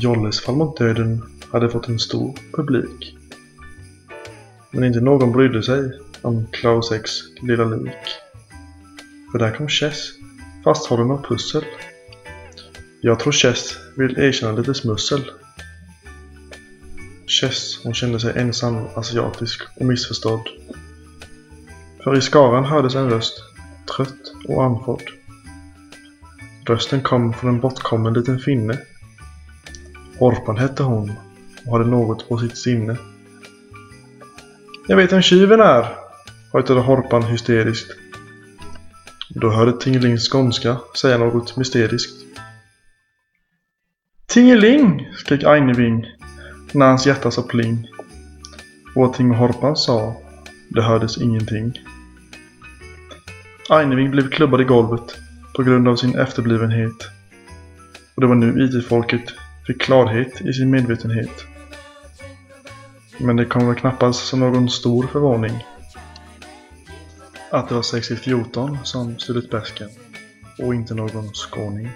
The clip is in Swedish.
Jolles fall mot döden hade fått en stor publik. Men inte någon brydde sig om Klaus X lilla lik. För där kom Chess, fasthållen av pussel. Jag tror Chess vill erkänna lite smussel. Chess, hon kände sig ensam, asiatisk och missförstådd. För i skaran hördes en röst, trött och andfådd. Rösten kom från en bortkommen liten finne. Orpan hette hon och hade något på sitt sinne. Jag vet vem tjuven är, hojtade Horpan hysteriskt. Då hörde Tingeling skånska säga något mysteriskt. Tingeling! skrek Eineving när hans hjärta sa pling. Och vad Tingelhorpan sa, det hördes ingenting. Eineving blev klubbad i golvet på grund av sin efterblivenhet. Och det var nu IT-folket fick klarhet i sin medvetenhet. Men det kom väl knappast som någon stor förvåning att det var 614 som stulit bäsken och inte någon skåning.